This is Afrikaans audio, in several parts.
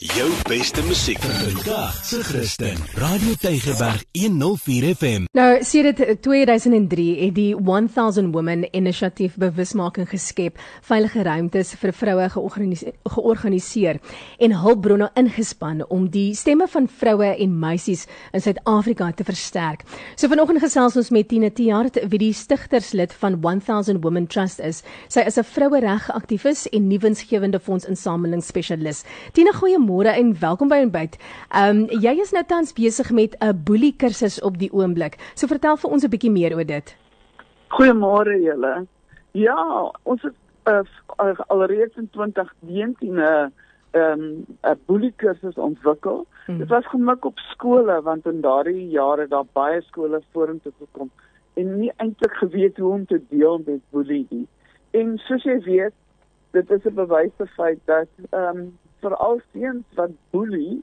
Jou beste musiek vandag se Christen. Radio Tygerberg 104 FM. Nou, sedert 2003 het die 1000 Women Initiative bewusmaking geskep, veilige ruimtes vir vroue georganiseer, georganiseer en hulpbronne ingespan om die stemme van vroue en meisies in Suid-Afrika te versterk. So vanoggend gesels ons met Tine Tiaart, wie die stigterslid van 1000 Women Trust is. Sy is 'n vroueregaktivis en nuwensgewende fondsinsamelingsspesialis. Tine, goeiemôre goeiemôre en welkom by Ontbyt. Ehm um, jy is nou tans besig met 'n boelie kursus op die oomblik. So vertel vir ons 'n bietjie meer oor dit. Goeiemôre julle. Ja, ons het uh, alreeds in 2019 'n uh, ehm 'n boelie kursus ontwikkel. Hmm. Dit was gemik op skole want in daardie jare daar baie skole vorentoe gekom en nie eintlik geweet hoe om te deel met boelie nie. En soos jy weet, dit is 'n bewys vir feit dat ehm um, veral seuns wat boelie,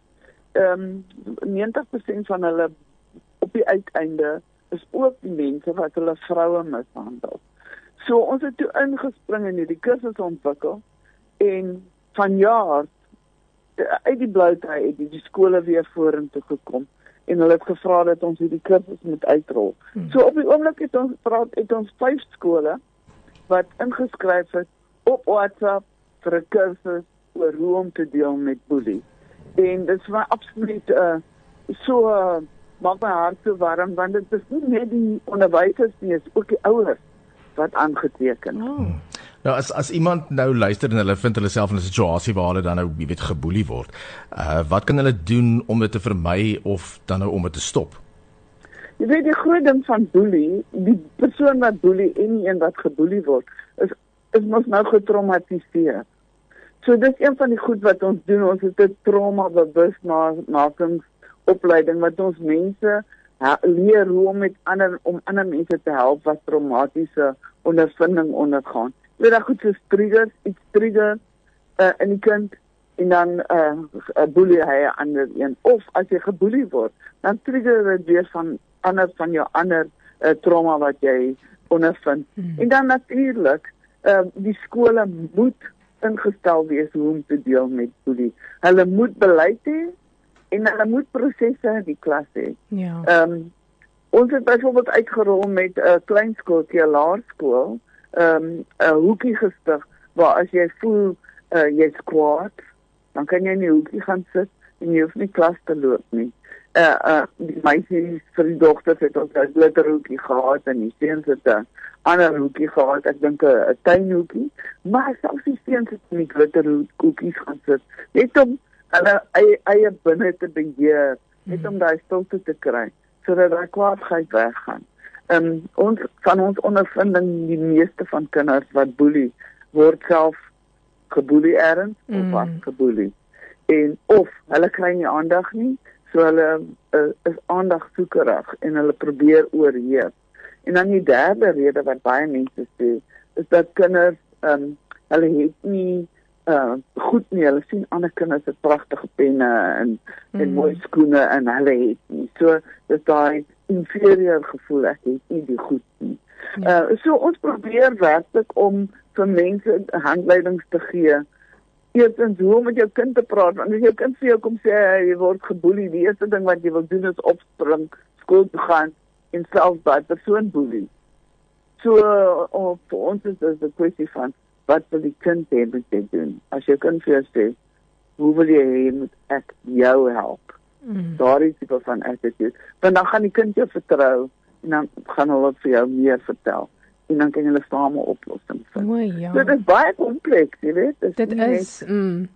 ehm um, 90% van hulle op die uiteinde is ook die mense wat hulle vroue mishandel. So ons het toe ingespring en hierdie kursus ontwikkel en vanjaar uit die bloute uit die, die skole weer vorentoe gekom en hulle het gevra dat ons hierdie kursus moet uitrol. Hmm. So op die oomblik het ons praat het ons vyf skole wat ingeskryf het op WhatsApp vir 'n kursus oor hoe om te deel met boelie. En dit is my absoluut uh so uh, maak my hart so warm want dit is nie net die onderwysers nie, dit is ook die ouers wat aangeteken. Oh. Nou as as iemand nou luister en hulle vind hulle self in 'n situasie waar hulle dan nou jy weet geboelie word. Uh wat kan hulle doen om dit te vermy of dan nou om dit te stop? Jy weet die groot ding van boelie, die persoon wat boelie en een wat geboelie word, is is mos nou getraumatiseer. So dis een van die goed wat ons doen. Ons het 'n trauma bewusmakingsopleiding wat ons mense leer hoe om met ander om ander mense te help wat traumatiese ondervinding ondergaan. Jy weet dat goed so triggers, iets trigger uh, in die kind en dan 'n uh, uh, boelie hy ander een of as jy geboelie word, dan trigger dit weer van ander van jou ander uh, trauma wat jy ondervind. Hmm. En dan natuurlik, uh, die skole moet ingestel wees hoe om te deel met boelie. Hulle moet beleid hê en hulle moet prosesse in die klas hê. Ja. Ehm um, ons het byvoorbeeld uitgerol met 'n uh, klein skooltjie, laerskool, ehm um, 'n hoekie gestig waar as jy voel uh, jy's kwaad, dan kan jy in die hoekie gaan sit en jy hoef nie klas te loop nie. Uh uh die meisies vir die dogters het ons 'n glitterhoekie gehad en die seuns het 'n ander hoekie gehad, ek dink 'n tuinhoekie, maar selfs die seuns het nie glitterhoekies gaan sit net om hulle eie eie binne te beheer, net om daai stilte te kry sodat daai kwaadheid weggaan. Ehm um, ons van ons ondervinding die meeste van kinders wat boelie word self geboelie erns mm. of wat geboelie en of hulle kry nie aandag nie so hulle uh, is aandagsoekerig en hulle probeer oorheers En dan die derde rede wat baie mense sê, is dat kinders ehm um, hulle het nie uh goed nie. Hulle sien ander kinders het pragtige penne en en mm. mooi skoene en hulle het nie. So dis daai inferieur gevoel ek het nie die goed nie. Uh so ons probeer werklik om vir mense handleidings te gee. Eerstens hoe om met jou kind te praat. Want as jou kind vir jou kom sê hy word geboelie, die eerste ding wat jy wil doen is opspring, skool toe gaan en self daai persoon boelie. So uh, vir ons is dit 'n kwessie van wat wil die kind hê moet jy doen? As jy kan vir sê hoe wil jy hê moet ek jou help? Mm. Daar is tipe van attitude. Want dan gaan die kind jou vertrou en dan gaan hulle vir jou meer vertel en dan kan julle saam 'n vind. Mooi ja. Dit is baie kompleks, jy weet. Dit is mm.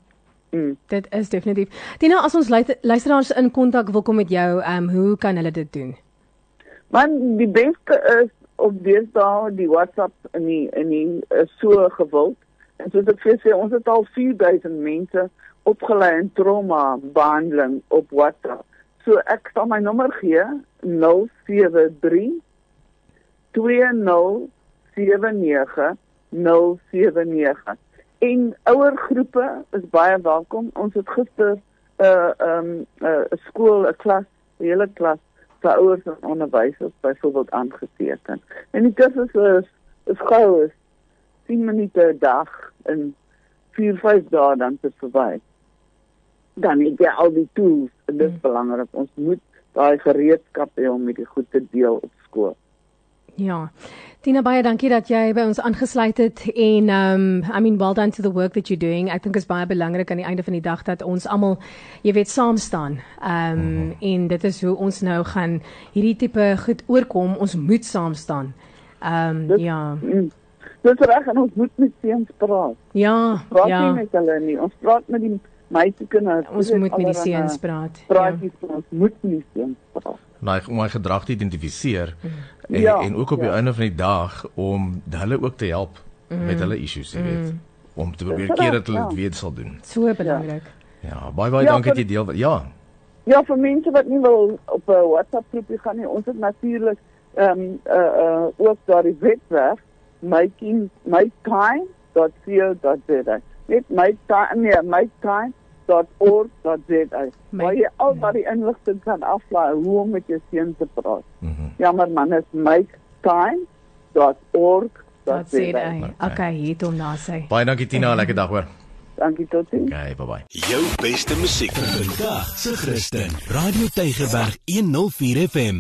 Mm. Dit is definitief. Dina, as ons luisteraars in kontak wil kom met jou, ehm um, hoe kan hulle dit doen? Man, die beste is op deesdae die WhatsApp in die in die is so gewild. En soos ek vir sê, ons het al 4000 mense opgelei in trauma behandeling op WhatsApp. So ek sal my nommer gee 073 2079 079 en ouer groepe is baie welkom. Ons het gister 'n uh, um, 'n uh, skool, 'n klas, 'n hele klas vir ouers en onderwysers byvoorbeeld aangeteken. En die kursus is is gou is 10 minute 'n dag in 4 5 dae dan te verwy. dan het jy al die tools en dit is belangrik. Ons moet daai gereedskap hê om met die goed te deel op skool. Ja. Tina baie dankie dat jy by ons aangesluit het en um I mean well done to the work that you're doing. Ek dink is baie belangrik aan die einde van die dag dat ons almal jy weet saam staan. Um mm -hmm. en dit is hoe ons nou gaan hierdie tipe goed oorkom. Ons moet saam staan. Um dit, ja. Mm, dis reg en ons moet met seuns praat. Ja. Praat ja. nie met hulle nie. Ons praat met die meisiekinders. Ons moet met die seuns praat. Praat ja. ons moet met die seuns praat. Nou, om my gedrag te identifiseer mm. en ja, en ook op ja. die einde van die dag om hulle ook te help mm. met hulle issues, jy weet, mm. om te probeer keer dat hulle dit ja. weer sal doen. So belangrik. Ja, ja baie baie ja, dankie dat jy deel. Ja. Ja, vir mense wat nie wil op 'n WhatsApp groepie gaan nie, ons het natuurlik ehm um, uh uh ook daardie webwerf making my time.co.za. Net my time, nee, my time www.org.za waar jy al daai inligting kan aflaai hoe om met jou seun te praat. Mm -hmm. Jammer man, is make.org.za. Okay, hier toe na sê. Baie dankie Tina, lekker dag hoor. Dankie tot sien. Okay, bye bye. Jou beste musiek vir vandag, se Christen. Radio Tygerberg 104 FM.